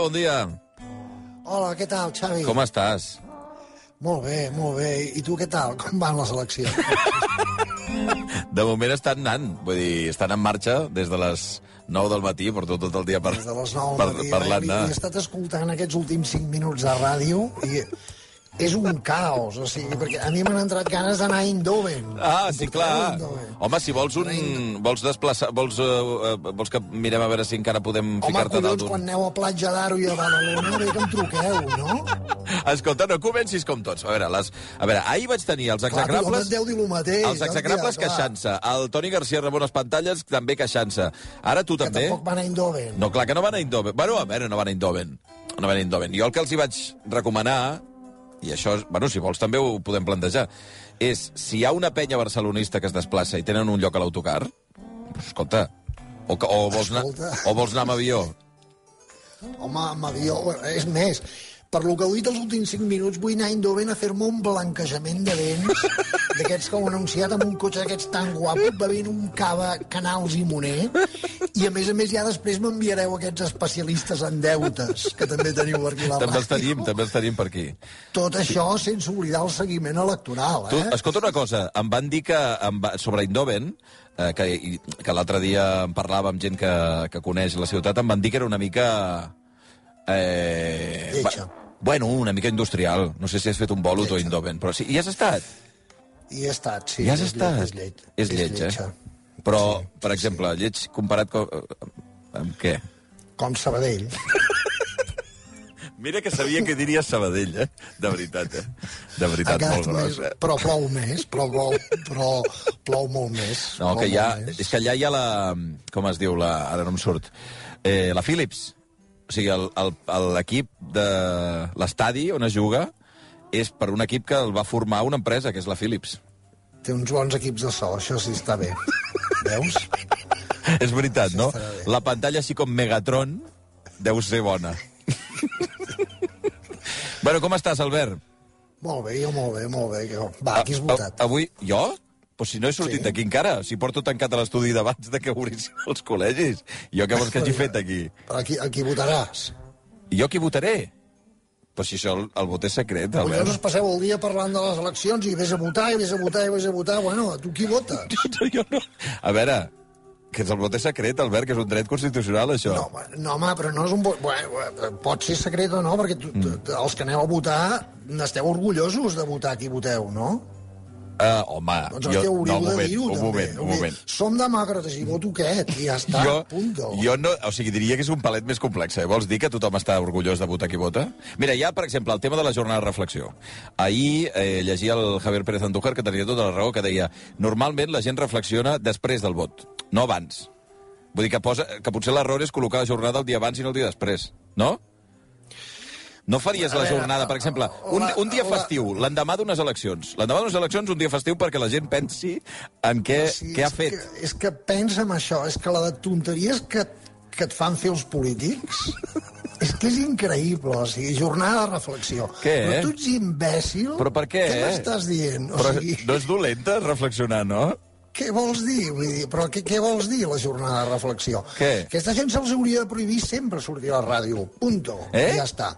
bon dia. Hola, què tal, Xavi? Com estàs? Molt bé, molt bé. I tu què tal? Com van les eleccions? De moment estan anant, vull dir, estan en marxa des de les 9 del matí, porto tot el dia per, Des de les 9 per, del matí. parlant. He, he eh? estat escoltant aquests últims 5 minuts de ràdio i és un caos, o sigui, perquè a mi m'han entrat ganes d'anar a Eindhoven. Ah, sí, clar. Home, si vols un... Vols desplaçar... Vols, uh, vols que mirem a veure si encara podem Home, ficar-te dalt collons, d'un... quan aneu a Platja d'Aro i a Badalona, bé que em truqueu, no? Escolta, no comencis com tots. A veure, les... a veure ahir vaig tenir els Clar, execrables... deu dir el mateix. Els execrables clar. queixant-se. El Toni García Ramon les pantalles també queixant-se. Ara tu Que també? tampoc van a Eindhoven. No, clar que no van a Eindhoven. Bueno, a veure, no van a Eindhoven. No van a Eindhoven. Jo el que els hi vaig recomanar, i això, bueno, si vols també ho podem plantejar, és, si hi ha una penya barcelonista que es desplaça i tenen un lloc a l'autocar, pues, escolta, o, o, vols anar, Escolta. o vols anar amb avió. Home, amb avió... És més, per lo que heu dit els últims 5 minuts, vull anar a Eindhoven a fer-me un blanquejament de dents d'aquests que heu anunciat amb un cotxe d'aquests tan guapo, bevent un cava Canals i Moner, i a més a més ja després m'enviareu aquests especialistes en deutes, que també teniu per aquí la També els tenim, també els tenim per aquí. Tot això sense oblidar el seguiment electoral, Tu, eh? escolta una cosa, em van dir que em va, sobre Eindhoven, eh, que, que l'altre dia en parlava amb gent que, que coneix la ciutat, em van dir que era una mica... Eh, Lletja. va- bueno, una mica industrial. No sé si has fet un bolo Lletja. Eindhoven, però sí, hi has estat? I he estat, sí. hi has és estat? lleig, És lleig. És lleig, lletja. eh? Però, Sí, per sí, exemple, lleig comparat com, amb què? Com Sabadell. Mira que sabia que diries Sabadell, eh? De veritat, eh? De veritat, molt més, gros, eh? però plou més, però plou, però plou molt més. No, que hi ha, més. és que allà hi ha la... Com es diu? La, ara no em surt. Eh, la Philips. O sigui, l'equip de l'estadi on es juga és per un equip que el va formar una empresa, que és la Philips. Té uns bons equips de so, això sí està bé. Veus? és veritat, no? La pantalla, així com Megatron, deu ser bona. bueno, com estàs, Albert? Molt bé, jo molt bé, molt bé. Jo. Va, qui has A- votat? a- Avui, jo? Pues si no he sortit Sí. d'aquí encara, si porto tancat a l'estudi d'abans de que obrissin els col·legis. Jo què vols que hagi fet aquí? Però aquí, aquí votaràs. Jo qui votaré? Però si això el, el vot és secret, Collons, us Albert. passeu el dia parlant de les eleccions i vés a votar, i vés a votar, i vés a votar. Bueno, tu qui votes? jo no. A veure, que el vot és secret, Albert, que és un dret constitucional, això. No, home, no, home, però no és un vot... Bueno, pot ser secret o no, perquè tu, tu, Mm. els que aneu a votar n'esteu orgullosos de votar qui voteu, no? Uh, home, Doncs jo... No, un moment, dir-ho, un també. moment, un moment. Som demòcrates i voto aquest, i ja està, Jo, punto. jo no, o sigui, diria que és un palet més complex. Eh? Vols dir que tothom està orgullós de votar qui vota? Mira, hi ha, per exemple, el tema de la jornada de reflexió. Ahir eh, llegia el Javier Pérez Andújar, que tenia tota la raó, que deia normalment la gent reflexiona després del vot, no abans. Vull dir que, posa, que potser l'error és col·locar la jornada el dia abans i no el dia després, no? No faries la jornada, per exemple, un, un dia festiu, l'endemà d'unes eleccions. L'endemà d'unes eleccions, un dia festiu perquè la gent pensi en què, Sí, què ha és fet. Que, és que pensa en això, és que la de tonteries que, que et fan fer els polítics és que és increïble, o sigui, jornada de reflexió. Què? Però tu ets imbècil? Però per què? Què m'estàs dient? O Però sigui, no és dolenta reflexionar, no? què vols dir? Vull dir, però què, què vols dir, la jornada de reflexió? Què? Aquesta gent se'ls hauria de prohibir sempre sortir a la ràdio. Punto. Eh? I ja està.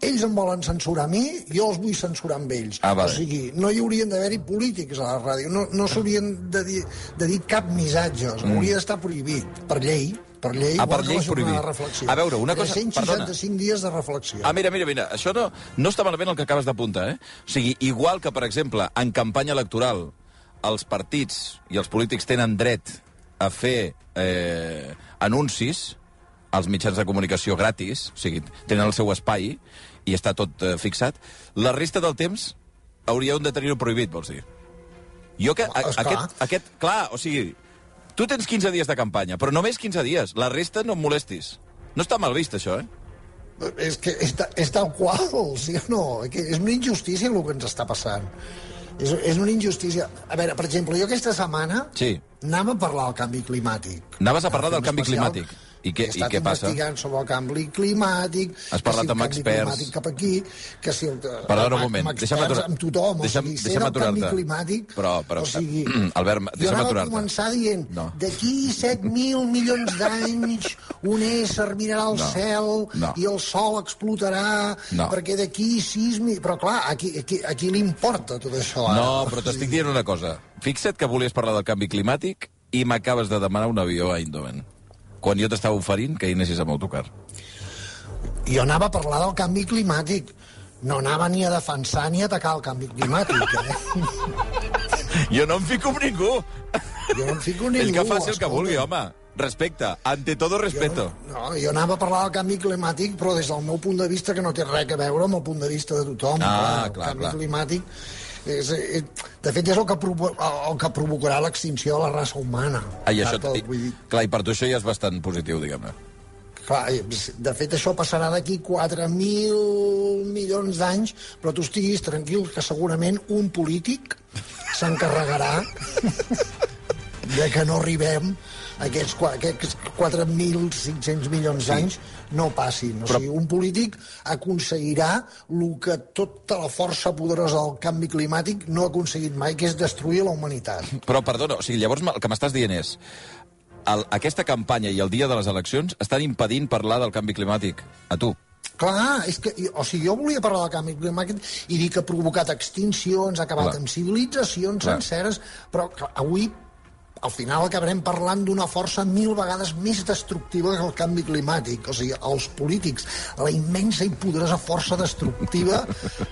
Ells em volen censurar a mi, jo els vull censurar amb ells. Ah, vale. O sigui, no hi haurien d'haver-hi polítics a la ràdio, no, no s'haurien de, dir, de dir cap missatge, mm. hauria d'estar prohibit, per llei, per llei, Ah, per llei prohibit. de reflexió. A veure, una cosa- 365 dies de reflexió. Ah, mira, mira, mira, això no, no està malament el que acabes d'apuntar, eh? O sigui, igual que, per exemple, en campanya electoral els partits i els polítics tenen dret a fer eh, anuncis, als mitjans de comunicació gratis, o sigui, tenen el seu espai i està tot eh, fixat, la resta del temps hauríeu de tenir-ho prohibit, vols dir? Jo que... A, Esclar. aquest, aquest, clar, o sigui, tu tens 15 dies de campanya, però només 15 dies. La resta no em molestis. No està mal vist, això, eh? És que és, és tal qual, sí o no? És una injustícia el que ens està passant. És, és una injustícia. A veure, per exemple, jo aquesta setmana Sí. anava a parlar del canvi climàtic. Anaves a parlar del canvi especial. climàtic. I què- i què passa? investigant sobre el canvi climàtic. Has parlat si amb experts. cap aquí, que si el... Perdona un moment, deixa'm aturar- Amb tothom, deixa'm- o sigui, deixa'm del canvi aturar-te. climàtic... Però- però, o sigui, Albert, jo deixa'm anava a aturar-te. començar dient, No. d'aquí 7.000 milions d'anys un ésser mirarà al No. cel No. i el sol explotarà, No. perquè d'aquí 6 mil... Però clar, aquí, aquí, aquí li importa tot això. Ara. No, però t'estic dient una cosa. Fixa't que volies parlar del canvi climàtic i m'acabes de demanar un avió a Eindhoven. Quan jo t'estava oferint que hi anessis amb autocar. Jo anava a parlar del canvi climàtic. No anava ni a defensar ni a atacar el canvi climàtic. Eh? Jo no em fico amb ningú. Jo no em fico ningú. Ell que faci el que escolta. vulgui, home. Respecte. Ante todo respeto. No, jo anava a parlar del canvi climàtic, però des del meu punt de vista, que no té res a veure amb el punt de vista de tothom. Ah, el clar, canvi clar. climàtic... És, eh, de fet, és el que, provo el que provocarà l'extinció de la raça humana. Ah, i això, i, Vull dir, clar, i per tu això ja és bastant positiu, diguem-ne. Clar, eh, de fet, això passarà d'aquí 4.000 milions d'anys, però tu estiguis tranquil que segurament un polític s'encarregarà de que no arribem aquests, aquests 4.500 milions d'anys no passin. O Però- sigui, un polític aconseguirà el que tota la força poderosa del canvi climàtic no ha aconseguit mai, que és destruir la humanitat. Però, perdona, o sigui, llavors el que m'estàs dient és el, aquesta campanya i el dia de les eleccions estan impedint parlar del canvi climàtic. A tu. Clar, és que, o sigui, jo volia parlar del canvi climàtic i dir que ha provocat extincions, ha acabat Clar. amb civilitzacions Clar. senceres, però clar, avui al final acabarem parlant d'una força mil vegades més destructiva que el canvi climàtic. O sigui, els polítics, la immensa i poderosa força destructiva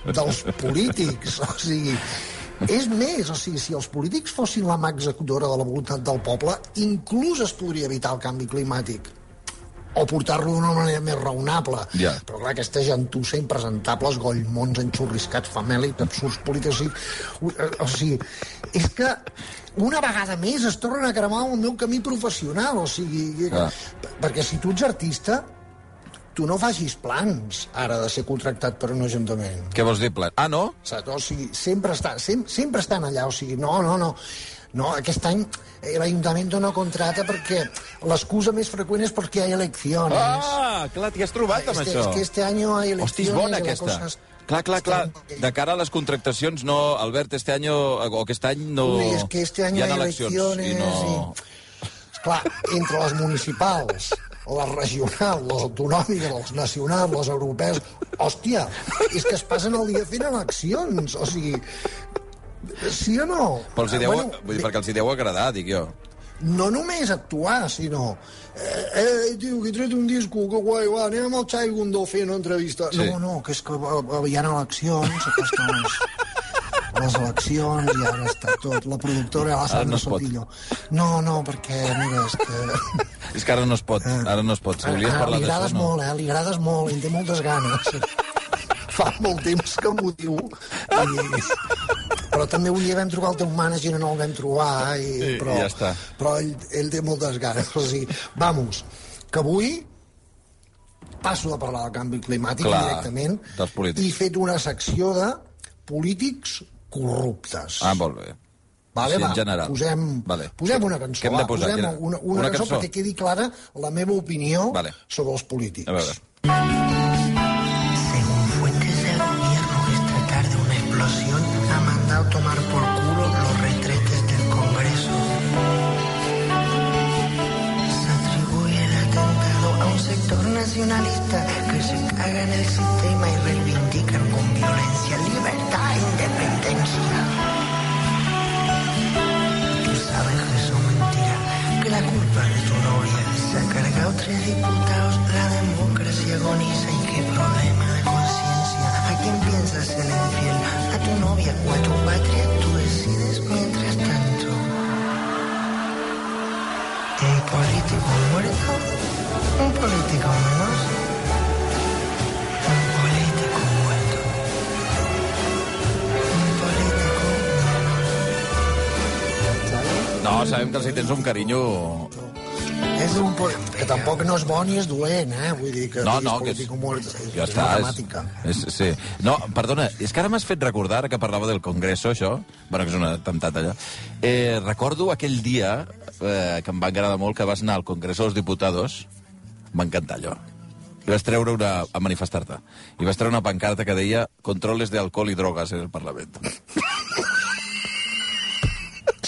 dels polítics. O sigui, és més, o sigui, si els polítics fossin la mà executora de la voluntat del poble, inclús es podria evitar el canvi climàtic o portar-lo d'una manera més raonable. Ja. Però clar, aquesta gentussa impresentables, gollmons enxurriscats, famèlics, absurds polítics... O sigui, o sigui, és que una vegada més es tornen a cremar el meu camí professional, o sigui... Clar. Perquè si tu ets artista, tu no facis plans ara de ser contractat per un ajuntament. Què vols dir, plan? Ah, no? O sigui, sempre, està, sem sempre estan allà, o sigui, no, no, no. No, aquest any eh, l'Ajuntament no contrata perquè l'excusa més freqüent és perquè hi ha eleccions. Ah, clar, t'hi has trobat amb este, això. Es que este año hay elecciones... Hosti, és bona aquesta. cosa Clar, clar, clar. De cara a les contractacions, no, Albert, este año, o aquest any no... Uy, es que este año hi ha hay eleccions elecciones i no... Clar, entre les municipals, les regionals, les autonòmiques, les nacionals, les europees... Hòstia, és que es passen el dia fent eleccions. O sigui, sí o no? Però els hi deu, Bueno, vull dir, perquè els hi deu agradar, dic jo. no només actuar, sinó... Eh, eh, tio, que he tret un disco, que guai, va, anem amb el Xavi Gondó fent una entrevista. Sí. No, no, que és que eh, hi ha eleccions, aquestes les, les eleccions, i ara està tot. La productora, la no Sandra pot. Sotillo. No, no, perquè, mira, és que... És que ara no es pot, ara no es pot. Si volies Ah, parlar li agrades d'això, no. molt, eh? Li agrades molt, en té moltes ganes. Fa molt temps que m'ho diu. I... Però també un dia vam trobar el teu mànager i no el vam trobar. I... I- però, i ja està. Però ell, ell té moltes ganes. O sigui, vamos, que avui passo de parlar del canvi climàtic Clar, directament i he fet una secció de polítics corruptes. Ah, molt bé. Vale, Sí, va, general. Posem, Vale. posem una cançó. Què hem de va, posar? Posem Quina? una, una, Una cançó, cançó? perquè quedi clara la meva opinió Vale. sobre els polítics. A veure. diputados, la democracia agoniza y qué problema de conciencia. ¿A quién piensas el infiel? ¿A tu novia o a tu patria? Tú decides mientras tanto. Un político muerto, un político menos. Un político muerto. Un político menos. No, sabem que els hi un carinyo És un... Que tampoc no és bo ni és dolent, eh? Vull dir que No, no, que és- mort, és, Ja és està. una És, és, sí. No, perdona, és que ara m'has fet recordar, que parlava del Congreso, això, bueno, que és un atemptat allà, eh, recordo aquell dia eh, que em va agradar molt que vas anar al Congreso dels Diputados, m'va encantar allò. I vas treure una... a manifestar-te. I vas treure una pancarta que deia controles de alcohol i drogas en el Parlament.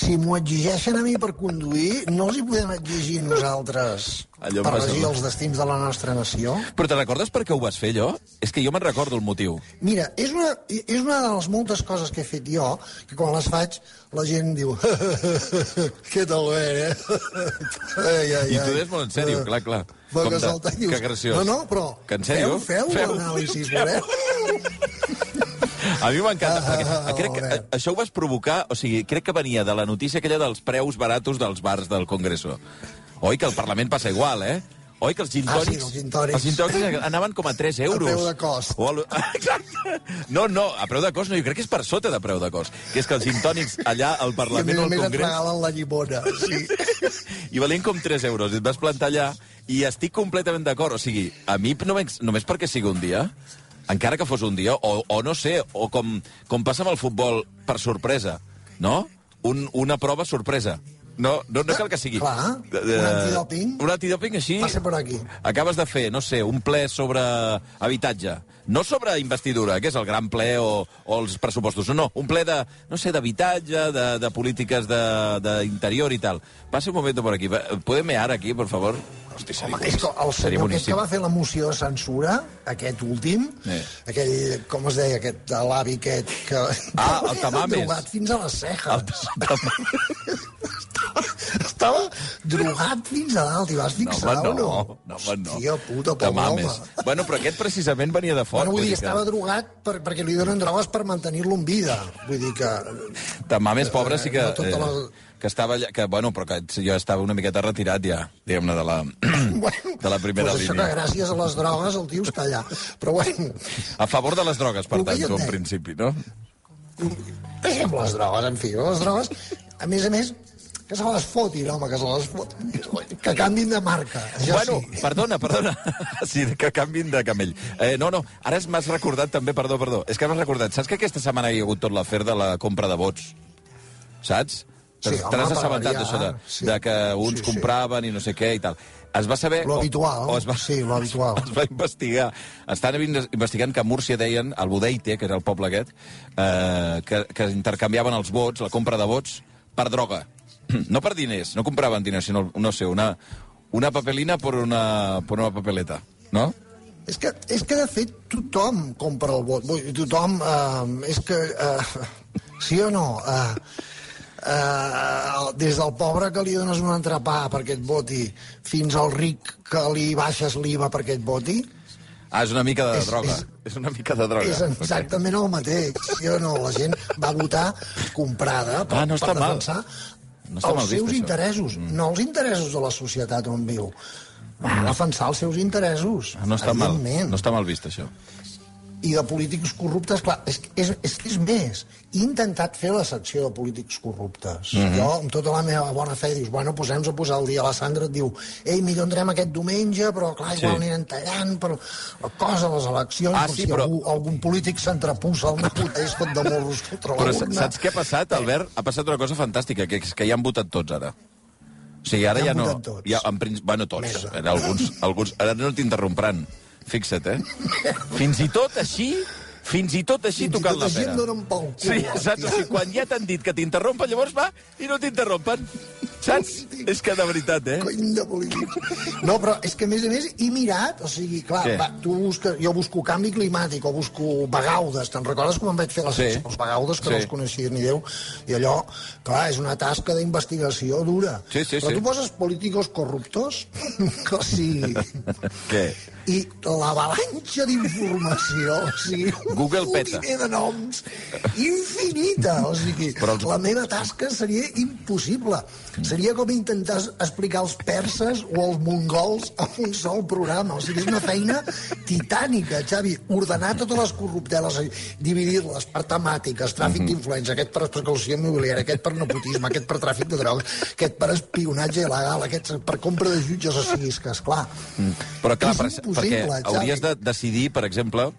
Si m'ho exigeixen a mi per conduir, no els hi podem exigir nosaltres Allò per regir els destins de la nostra nació? Però te recordes per què ho vas fer, allò? És que jo me'n recordo el motiu. Mira, és una, és una de les moltes coses que he fet jo, que quan les faig la gent diu què tal bé, eh? ai, ai, I tu ai. des molt en sèrio, clar, clar. Va, que salta dius, que graciós. No, no, però Que en sèrio? feu, feu, Feu. l'anàlisi, veureu? A mi m'encanta, Ah, perquè ah, crec que això ho vas provocar, o sigui, crec que venia de la notícia aquella dels preus baratos dels bars del Congreso. Oi que el Parlament passa igual, eh? Oi que els gin Ah, sí, els gin tònics. Els anaven com a 3 euros. preu de cost. O a, exacte. No, no, a preu de cost no, jo crec que és per sota de preu de cost. Que és que els gin tònics allà al I a Parlament o a al més et Congrés... regalen la llimona. Sí. I valien com 3 euros. I et vas plantar allà i estic completament d'acord. O sigui, a mi només, només perquè sigui un dia, encara que fos un dia, o, o no sé, o com, com passa amb el futbol per sorpresa, no? Un, una prova sorpresa. No, no, no cal que sigui. Clar, un antidòping. Un antidòping així... Passa per aquí. Acabes de fer, no sé, un ple sobre habitatge. No sobre investidura, que és el gran ple o, o els pressupostos. No, no, un ple de, no sé, d'habitatge, de, de polítiques de- d'interior i tal. Passa un moment per aquí. Podem mear aquí, per favor? Hosti, seria, Home, és que el senyor aquest que va fer la moció de censura, aquest últim, Sí. aquell, com es deia, aquest l'avi aquest que... Ah, el Tamames. fins a les cejes. El- Estava drogat fins a dalt, i vas No, fixar home, o no? no. no, home, no. Hòstia puta, pobre home. mames. Bueno, però aquest precisament venia de fora. Bueno, vull dir, que- estava drogat per, perquè li donen drogues per mantenir-lo en vida. Vull dir que... De mames, pobre, sí que... No la- Eh, que estava allà, que, bueno, però que jo estava una miqueta retirat ja, diguem-ne, de la, Bueno, de la primera pues això línia. que gràcies a les drogues el tio està allà. Però bueno, A favor de les drogues, per tant, tu, en principi, no? deixem les drogues, en fi, les drogues, a més a més, que se les fotin, home, que se les fotin, que canvin de marca. Ja bueno, sí. perdona, perdona. Sí, que canvin de camell. Eh, no, no, ara m'has recordat també, perdó, perdó, és que m'has recordat, saps que aquesta setmana hi ha hagut tot l'afer de la compra de vots? Saps? Sí, Te n'has assabentat d'això, de, sí. de que uns Sí, sí. compraven i no sé què i tal. Es va saber... Lo o- habitual, o es va, sí, lo habitual. Es va investigar. Estan inves- investigant que a Múrcia deien, al Budeite, que era el poble aquest, eh, que, que intercanviaven els vots, la compra de vots, per droga. No per diners, no compraven diners, sinó, no sé, una, una papelina per una, per una papeleta, no? És que, és que, de fet, tothom compra el vot. Vull dir, tothom... Eh, és que... Eh, sí o no? Eh, eh, des del pobre que li dones un entrepà perquè et voti fins al ric que li baixes l'IVA perquè et voti, Ah, és una mica de És- droga. és- És, una mica de droga. és exactament el mateix. Sí o no? La gent va votar comprada per, Ah, no està per mal. No els vist, seus això. interessos, mm. no els interessos de la societat on viu. Va defensar els seus interessos, Ah, No està, mal, no està mal vist, això. I de polítics corruptes, clar, és, és, és que és més. He intentat fer la secció de polítics corruptes. Mm. -hmm. Jo, amb tota la meva bona fe, dius, bueno, posem-nos a posar el dia. La Sandra et diu, ei, millor entrem aquest diumenge, però clar, igual Sí. anirem tallant, però la cosa, les eleccions, Ah, sí, si però- algú, algun polític s'entrepussa al meu és tot de morros contra la Però urna. saps què ha passat, Albert? Ha passat una cosa fantàstica, que és que ja han votat tots, ara. O sigui, ara Ja ja, no... tots. Ja, en bueno, tots. Merda. Ara, alguns, alguns, ara no t'interrompran. Fixa't, eh? Fins i tot així, fins i tot així Fins i tocant tot la pera. em donen pel cul, Sí, saps? O sigui, quan ja t'han dit que t'interrompen, llavors va i no t'interrompen. Saps? És que de veritat, eh? Cony de polítics. No, però és que, a més a més, he mirat, o sigui, clar, Què? va, tu busques, jo busco canvi climàtic o busco vagaudes, te'n recordes quan em vaig fer les Sí. els vagaudes, que Sí. no els coneixia ni Déu, i allò, clar, és una tasca d'investigació dura. Sí, sí, però sí. tu poses políticos corruptos, que sí, Què? I l'avalanxa d'informació, o sigui, un Google peta. de noms infinita, o sigui, Però els- la meva tasca seria impossible. Seria com intentar explicar els perses o els mongols en un sol programa, o sigui, és una feina titànica, Xavi, ordenar totes les corrupteles, dividir-les per temàtiques, tràfic d'influència, aquest per especulació immobiliària, aquest per nepotisme, aquest per tràfic de drogues, aquest per espionatge il·legal, aquest per compra de jutges o sigui, és que, esclar, Però clar, és per, impossible, perquè Xavi. hauries de decidir, per exemple,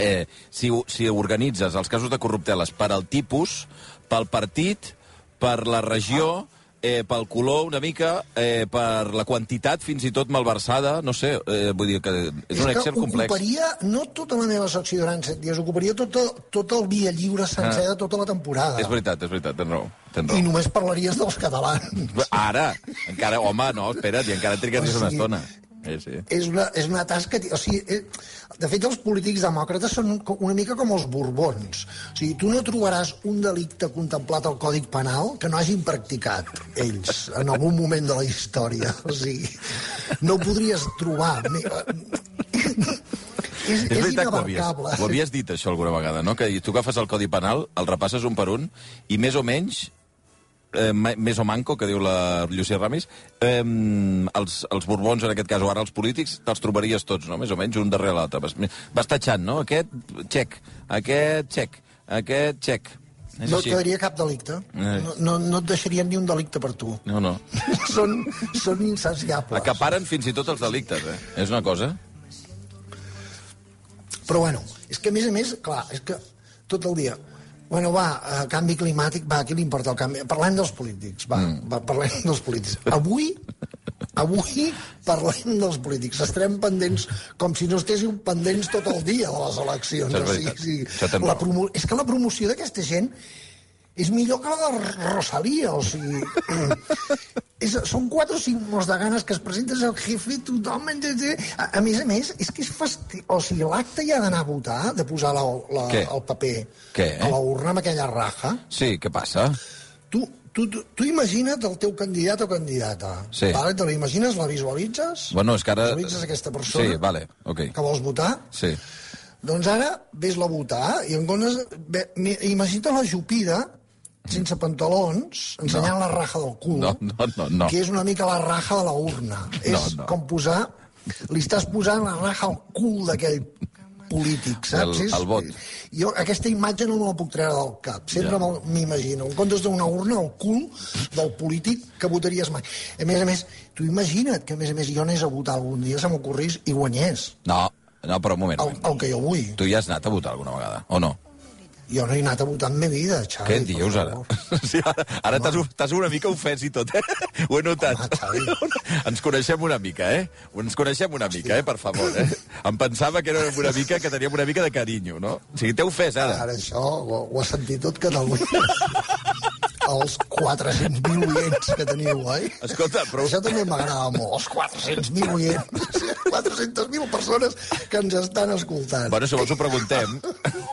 eh, si, si organitzes els casos de corrupteles per al tipus, pel partit, per la regió, eh, pel color una mica, eh, per la quantitat fins i tot malversada, no sé, eh, vull dir que és, un que Excel complex. ocuparia no tota la meva secció durant set dies, ocuparia tot, el- tot el via lliure sencer de tota la temporada. Ah. És veritat, és veritat, tens raó. Tens I raó. només parlaries dels catalans. Ara, encara, home, no, espera't, i encara trigaries O una sigui, estona. Sí, sí. És una, és una tasca... O sigui, eh, de fet, els polítics demòcrates són una mica com els borbons. O sigui, tu no trobaràs un delicte contemplat al Còdic Penal que no hagin practicat ells en algun moment de la història. O sigui, no podries trobar... me- És, És veritat que ho havies, ho havies dit, això, alguna vegada, no? Que tu agafes el Codi Penal, el repasses un per un, i més o menys eh, més o manco, que diu la Llucia Ramis, eh, els, els borbons, en aquest cas, o ara els polítics, te'ls trobaries tots, no? Més o menys, un darrere l'altre. Vas, vas tatxant, no? Aquest, xec. Aquest, xec. Aquest, xec. És No et quedaria cap delicte. Eh. No, no, no et deixarien ni un delicte per tu. No, no. són, són insaciables. Acaparen fins i tot els delictes, eh? És una cosa... Però bueno, és que a més a més, clar, és que tot el dia... Bueno, va, eh, canvi climàtic, va, qui li importa el canvi? Parlem dels polítics, va, mm. va parlem dels polítics. Avui, avui parlem dels polítics. Estarem pendents com si no estéssim pendents tot el dia de les eleccions. O sigui, sí, la promo... És que la promoció d'aquesta gent és millor que la de Rosalia, o sigui... és, són quatre o cinc morts de ganes que es presentes al jefe, tothom... A, a més a més, és que és fasti... O sigui, l'acte ja d'anar a votar, de posar la, la, Què? el paper Què? a la urna amb aquella raja, Sí, què passa? tu, tu, tu, tu imagina't el teu candidat o candidata. Sí. Vale? Te l'imagines, la visualitzes? Bueno, és que ara... Visualitzes aquesta persona Sí, vale, ok. que vols votar? Sí. Doncs ara ves-la votar i en comptes... Imagina't la jupida sense pantalons, ensenyant la raja del cul, No, no, no, no. que és una mica la raja de la urna. és no. com posar... Li estàs posant la raja al cul d'aquell polític, saps? El- el vot. Jo aquesta imatge no me la puc treure del cap. Sempre Ja. m'imagino. En comptes d'una urna, al cul del polític que votaries mai. A més a més, tu imagina't que, a més a més, jo anés a votar algun dia, se m'ocorrís, i guanyés No, no, però un moment. el, el que jo vull. Tu ja has anat a votar alguna vegada, o no? Jo no he anat a votar en meva vida, Xavi. Què dius, ara? Sí, ara ara t'has t'has una mica ofès i tot, eh? Ho he notat. Home. Ens coneixem una mica, eh? Ens coneixem una mica, eh? Per favor, eh? Em pensava que era una mica, que teníem una mica de carinyo, no? O sigui, t'he ofès, ara. Ara això ho, ho ha sentit tot Catalunya. Els 400.000 oients que teniu, oi? Escolta, però- Això també m'agrada molt, els 400.000 oients. 400.000 persones que ens estan escoltant. Bueno, si vols ho preguntem,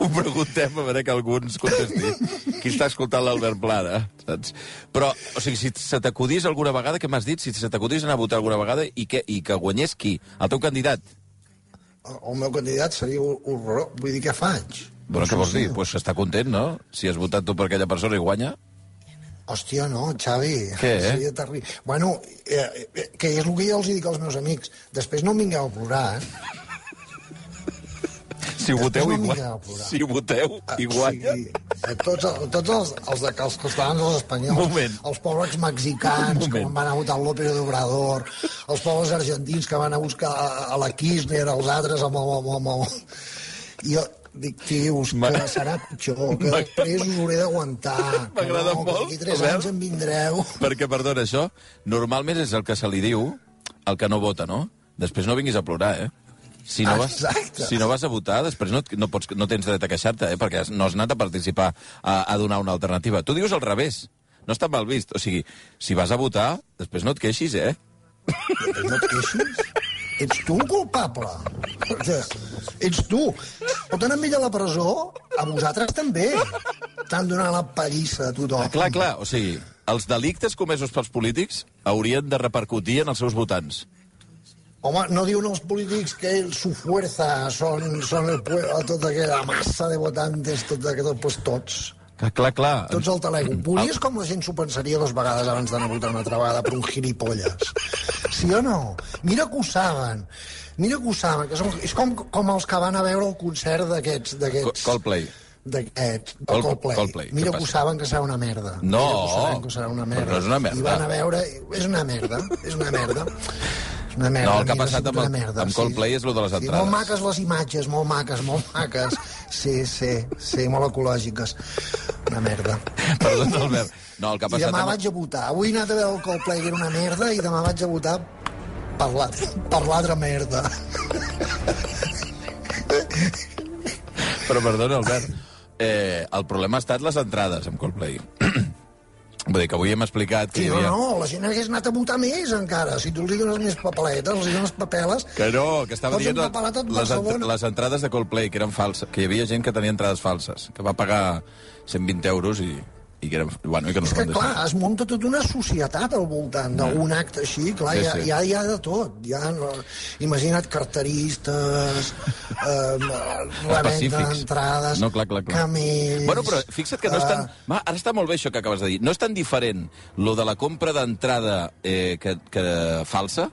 ho preguntem a veure que algú ens contesti. Qui està escoltant l'Albert Plana, saps? Però, o sigui, si se t'acudís alguna vegada, què m'has dit? Si se t'acudís anar a votar alguna vegada i que, i que guanyés qui? El teu candidat? El, el meu candidat seria horrorós. Vull dir, què faig? Bueno, què vols dir? Doncs pues està content, no? Si has votat tu per aquella persona i guanya. Hòstia, no, Xavi. Què, eh? Seria terrible. Bueno, eh, eh, que és el que jo els dic als meus amics. Després no em vingueu a plorar, eh? Si voteu no i m'hi guanya. queda plorar. Si voteu i guanya. O sigui, eh, tots, tots els, els, de, els catalans, els espanyols, Moment. els pobles mexicans que van a votar López Obrador, els pobles argentins que van a buscar a, a la Kirchner, els altres amb el... Amb, amb, amb... Jo dic, tios, que serà pitjor, que després us hauré d'aguantar. M'agrada no, molt, d'aquí tres anys en vindreu. Perquè, perdona, això normalment és el que se li diu al que no vota, no? Després no vinguis a plorar, eh? Si no, vas, Exacte. si no vas a votar, després no, no, pots, no tens dret a queixar-te, eh? perquè no has anat a participar a, a donar una alternativa. Tu dius al revés. No està mal vist. O sigui, si vas a votar, després no et queixis, eh? Després no et queixis. Ets tu el culpable. Ets tu. Anar amb ell a la presó, a vosaltres també. T'han donat la pallissa a tothom. Ah, clar, clar. O sigui, els delictes comesos pels polítics haurien de repercutir en els seus votants. Home, no diuen els polítics que su fuerza son, son el pueblo, tota aquella massa de votantes, tot aquest, pues tots. Clar, clar, clar. Tots al telègol. Volies com la gent s'ho pensaria dues vegades abans d'anar a votar una altra vegada per un gilipolles. Sí o no? Mira que ho saben. Mira que ho saben. Que és com, com els que van a veure el concert d'aquests... Co- Coldplay. d'aquests, de Col- Coldplay. Coldplay, Mira que ho saben que serà una merda. No, Mira que serà una però merda. no és una merda. I van a veure... És una merda, és una merda. És una merda. No, el que ha passat amb el- merda, amb Coldplay és lo de les Sí, entrades. molt maques les imatges, molt maques, molt maques. Sí, sí, sí, molt ecològiques. Una merda. Perdó, Albert. No, el que ha I passat... demà amb- vaig a votar. Avui he anat a veure el Coldplay, que era una merda, i demà vaig a votar per l'altra merda. Però perdona, Albert. Eh, el problema ha estat les entrades amb Coldplay. Vull dir que avui hem explicat que Sí, havia... no, la gent hagués anat a votar més, encara. Si tu els dones més papeletes, els dones papeles... Que no, que estava dient les, ent- les entrades de Coldplay, que eren falses, que hi havia gent que tenia entrades falses, que va pagar 120 euros i, i que, eren, bueno, i que no És que, clar, es munta tota una societat al voltant d'un acte així, clar, Sí, sí, sí. sí. Hi, ha, hi ha de tot. Hi ha, no, imagina't carteristes, eh, Específics. d'entrades, No, clar, clar, clar. camells... Bueno, però fixa't que no és tan... eh, Va, ara està molt bé això que acabes de dir. No és tan diferent lo de la compra d'entrada eh, que, que falsa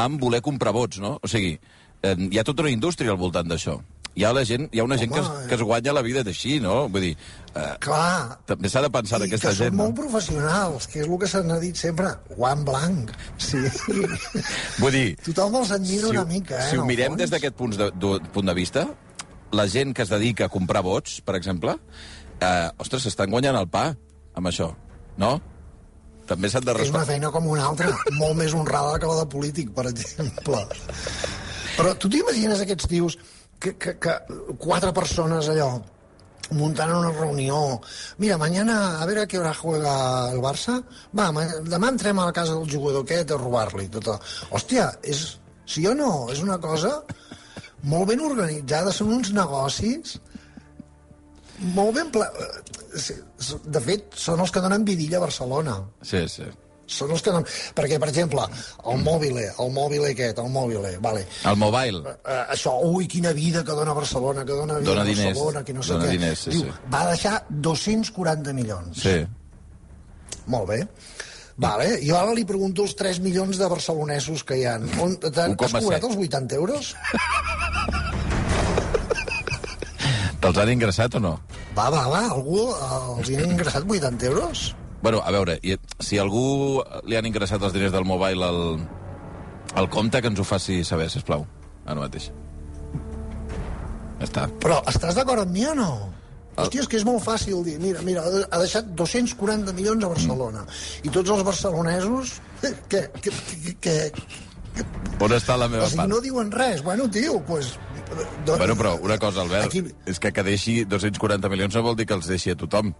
amb voler comprar vots, no? O sigui, eh, hi ha tota una indústria al voltant d'això. Hi ha, la gent, hi ha una gent que es, Home, que es guanya la vida d'així, no? Vull dir, eh, Clar, també s'ha de pensar en I aquesta que gent. són molt professionals, que és el que s'ha dit sempre, guant blanc. Sí. Vull dir, Tothom els admira si, una mica, eh? si ho mirem fons. des d'aquest punt de, de, punt de vista, la gent que es dedica a comprar vots, per exemple, eh, ostres, s'estan guanyant el pa amb això, no? També s'han de És una respectar. feina com una altra, molt més honrada que la de polític, per exemple. Però tu t'imagines aquests tios que, que, que quatre persones allò muntant una reunió. Mira, mañana a ver a qué hora juega el Barça. Va, demà entrem a la casa del jugador aquest a robar-li. Hòstia, és, sí o no? És una cosa molt ben organitzada, són uns negocis molt ben... Pla... eh, De fet, són els que donen vidilla a Barcelona. Sí, sí. Són els que donen... Perquè, per exemple, el mòbile, el mòbile aquest, el mòbile, vale. El mobile. Uh, això, ui, quina vida que dona Barcelona, que dona vida Dona diners, Barcelona, que no sé dona què. diners, sí, Diu, sí. va deixar 240 milions. Sí. Molt bé. Vale, jo ara li pregunto els 3 milions de barcelonesos que hi ha. On, t'han- 1,7. has cobrat els 80 euros? Te'ls han ingressat o no? Va, va, va, algú eh, els hi han ingressat 80 euros? Bueno, a veure, si algú li han ingressat els diners del mobile al, al compte, que ens ho faci saber, sisplau. Ara mateix. Ja està. Però estàs d'acord amb mi o no? Hòstia, és que és molt fàcil dir, mira, mira, ha deixat 240 milions a Barcelona. I tots els barcelonesos, què, què, què, què, On està la o meva sigui, part? no diuen res. Bueno, tio, doncs... Pues, Bueno, però una cosa, Albert, Aquí- és que que deixi 240 milions no vol dir que els deixi a tothom.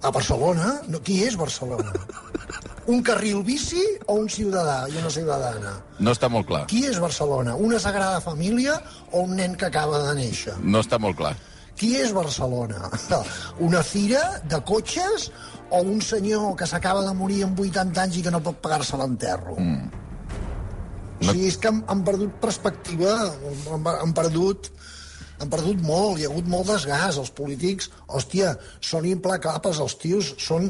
A Barcelona? No, qui és Barcelona? Un carril bici o un ciutadà i una ciutadana? No està molt clar. Qui és Barcelona? Una sagrada família o un nen que acaba de néixer? No està molt clar. Qui és Barcelona? Una fira de cotxes o un senyor que s'acaba de morir amb 80 anys i que no pot pagar-se l'enterro? Mm. O sigui, és que han, han perdut perspectiva, han, han perdut han perdut molt, hi ha hagut molt desgast. Els polítics, hòstia, són implacables, els tios són...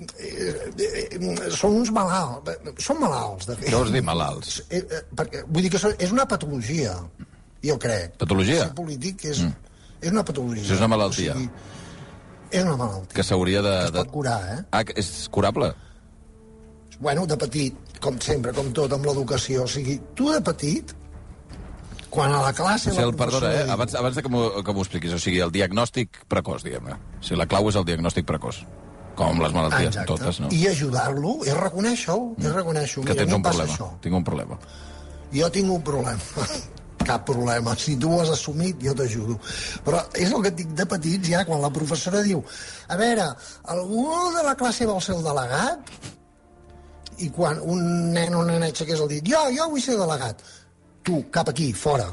Eh, eh, són uns malalts. Són malalts, de fet. Què vols dir, malalts? Eh, eh, perquè, vull dir que és una patologia, jo crec. Patologia? Ser polític és, mm. és una patologia. Això és una malaltia. O sigui, és una malaltia. Que s'hauria de... Es pot curar, eh? Ah, que és curable? Bueno, de petit, com sempre, com tot, amb l'educació. O sigui, tu de petit, quan a la classe... O sigui, la el, perdona, eh? abans, abans de que m'ho expliquis, o sigui, el diagnòstic precoç, diguem-ne. O sigui, la clau és el diagnòstic precoç. Com les malalties, Exacte. totes, no? I ajudar-lo és reconèixer-ho, és reconèixer-ho. Que Mira, tens un problema. Això. Tinc un problema. Jo tinc un problema. Cap problema. Si tu ho has assumit, jo t'ajudo. Però és el que et dic de petits, ja, quan la professora diu a veure, algú de la classe vol ser el delegat? I quan un nen o una nena aixequés el dit, jo, jo vull ser delegat. Tu, cap aquí, fora.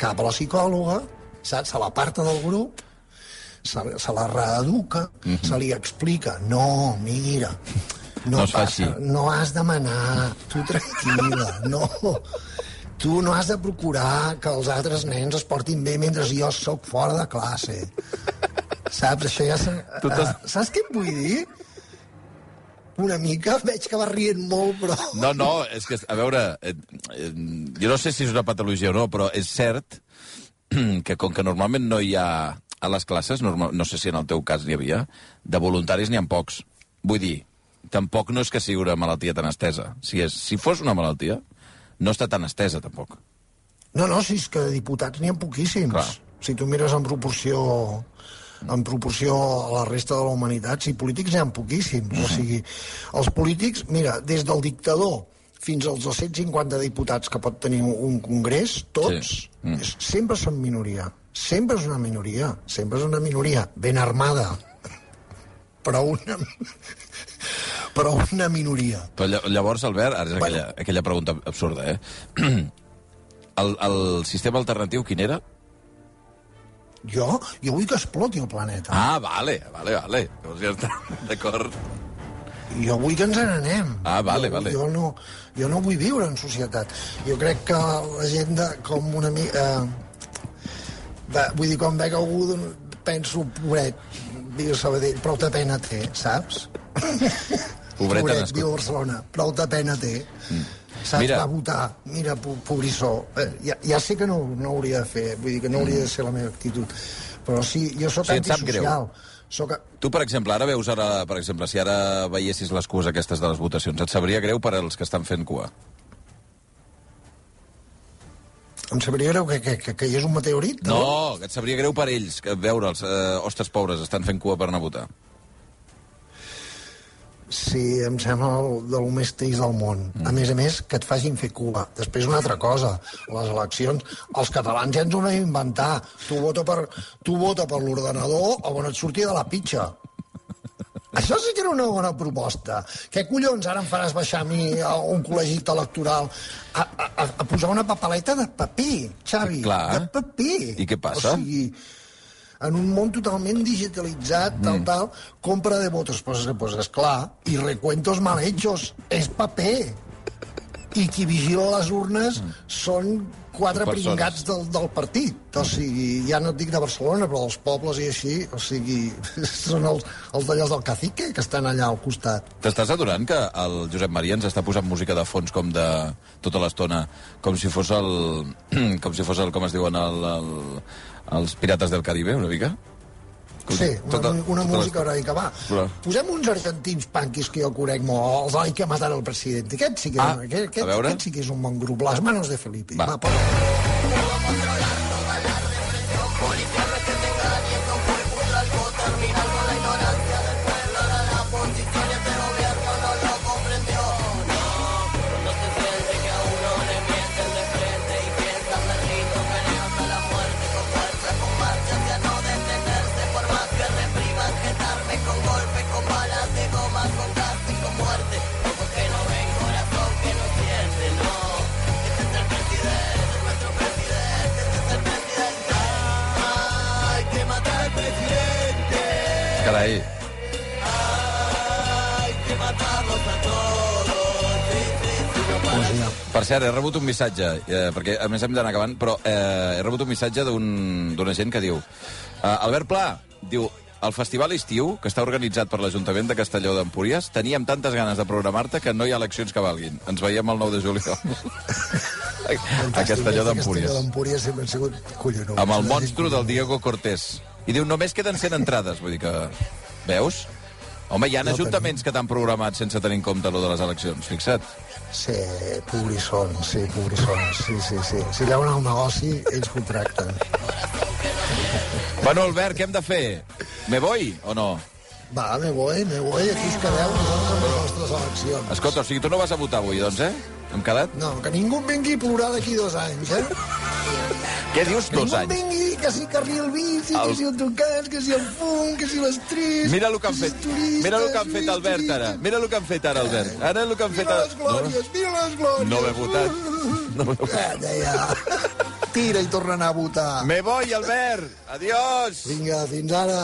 Cap a la psicòloga, saps? Se l'aparta del grup, se, se la reeduca, Mhm. se li explica, no, mira, No fa així. No has de manar, tu tranquil·la, no. Tu no has de procurar que els altres nens es portin bé mentre jo sóc fora de classe. Saps? Això ja... Se... Uh, saps què et vull dir? Una mica, veig que vas rient molt, però... No, no, és que, a veure, eh, eh, jo no sé si és una patologia o no, però és cert que com que normalment no hi ha a les classes, normal, no sé si en el teu cas n'hi havia, de voluntaris n'hi ha pocs. Vull dir, tampoc no és que sigui una malaltia tan estesa. Si, és, si fos una malaltia, no està tan estesa, tampoc. No, no, si és que de diputats n'hi ha poquíssims. Clar. Si tu mires en proporció en proporció a la resta de la humanitat, si polítics n'hi ha poquíssims. O sigui, els polítics, mira, des del dictador fins als 250 diputats que pot tenir un congrés, tots, Sí. Mm. sempre són minoria. Sempre és una minoria. Sempre és una minoria ben armada. Però una... però una minoria. Però lla- llavors, Albert, ara és Bueno. aquella, aquella pregunta absurda, eh? El, el sistema alternatiu quin era? Jo, jo vull que exploti el planeta. Ah, vale, vale, vale. Llavors ja està, d'acord. Jo vull que ens n'anem. Ah, vale, jo, vale. Jo no, jo no vull viure en societat. Jo crec que la gent de, com una mica... Eh, de, vull dir, quan veig algú, doncs, penso, pobret, viu Sabadell, prou de pena té, saps? Pobret ha viu a Barcelona, prou de pena té. Mm. Saps? Mira. Va votar, mira, po- pobrissó. Eh, ja, ja sé que no, no hauria de fer, vull dir que no hauria de ser la meva actitud, però sí, jo sóc Sí, antisocial. Soc, Tu, per exemple, ara veus ara, per exemple, si ara veiessis les cues aquestes de les votacions, et sabria greu per als que estan fent cua? em sabria greu que, que, que, que hi és un meteorit, No, que et sabria greu per ells, que veure'ls, eh, ostres pobres, estan fent cua per anar a votar. Sí, em sembla el, de lo més trist del món. Mm. A més a més, que et facin fer cua. Després una altra cosa, les eleccions, els catalans ja ens ho vam inventar. Tu vota per, tu vota per l'ordenador o on et surti de la pitxa. Això sí que era una bona proposta. Què collons ara em faràs baixar a mi a un col·legit electoral a, a, a, a posar una papeleta de paper, Xavi? Clar. De paper. I què passa? O sigui, en un món totalment digitalitzat, tal, mm. tal, compra de votos, pues, pues esclar, i recuentos mal hechos, és paper. I qui vigila les urnes mm. són quatre Persones. pringats del, del partit. O sigui, ja no et dic de Barcelona, però dels pobles i així, o sigui, són els, els d'allà del cacique que estan allà al costat. T'estàs adorant que el Josep Maria ens està posant música de fons com de tota l'estona, com si fos el... com si fos el, com es diuen, el, el, els Pirates del Caribe, una mica? Sí, una, tota- una tota música l'estona. heroica, va. Però- Posem uns argentins panquis que jo conec molt, els Hay que matar al president. Aquest sí que, Ah, aquest, aquest, aquest sí que és un bon grup, Las manos de Felipe. Va. Va, posa. Cert, he rebut un missatge, eh, perquè a més hem d'anar acabant, però eh, he rebut un missatge d'un- d'una gent que diu eh, Albert Pla, diu el festival estiu, que està organitzat per l'Ajuntament de Castelló d'Empúries, teníem tantes ganes de programar-te que no hi ha eleccions que valguin. Ens veiem el 9 de juliol. a Castelló d'Empúries. Castelló d'Empúries sempre ha sigut. Amb el monstru del Diego Cortés. I diu, només queden 100 entrades. Vull dir que... Veus? Home, hi ha No ajuntaments que t'han programat sense tenir en compte lo de les eleccions, fixa't. Sí, pobrissons, sí, pobrissons, sí, sí, sí. Si veuen el negoci, ells contracten. Bueno, Albert, què hem de fer? Me voy o no? Va, me voy, me voy, aquí us quedeu nosaltres amb les nostres eleccions. Escolta, o sigui, tu no vas a votar avui, doncs, eh? Hem quedat? No, que ningú em vingui a plorar d'aquí dos anys, eh? Què dius, Que dos anys? vingui, que si carril bici, El- que si autocars, que si el fum, que si les tris... Mira el que han fet. turistes, Mira el que han fet, Albert, ara. Mira el que han fet ara, Albert. Ara el que han fet... Mira ara- les glòries, mira les glòries. No m'he votat. No m'he votat. Calla, ja. Tira i torna a anar a votar. Me voy, Albert. Adiós. Vinga, fins ara.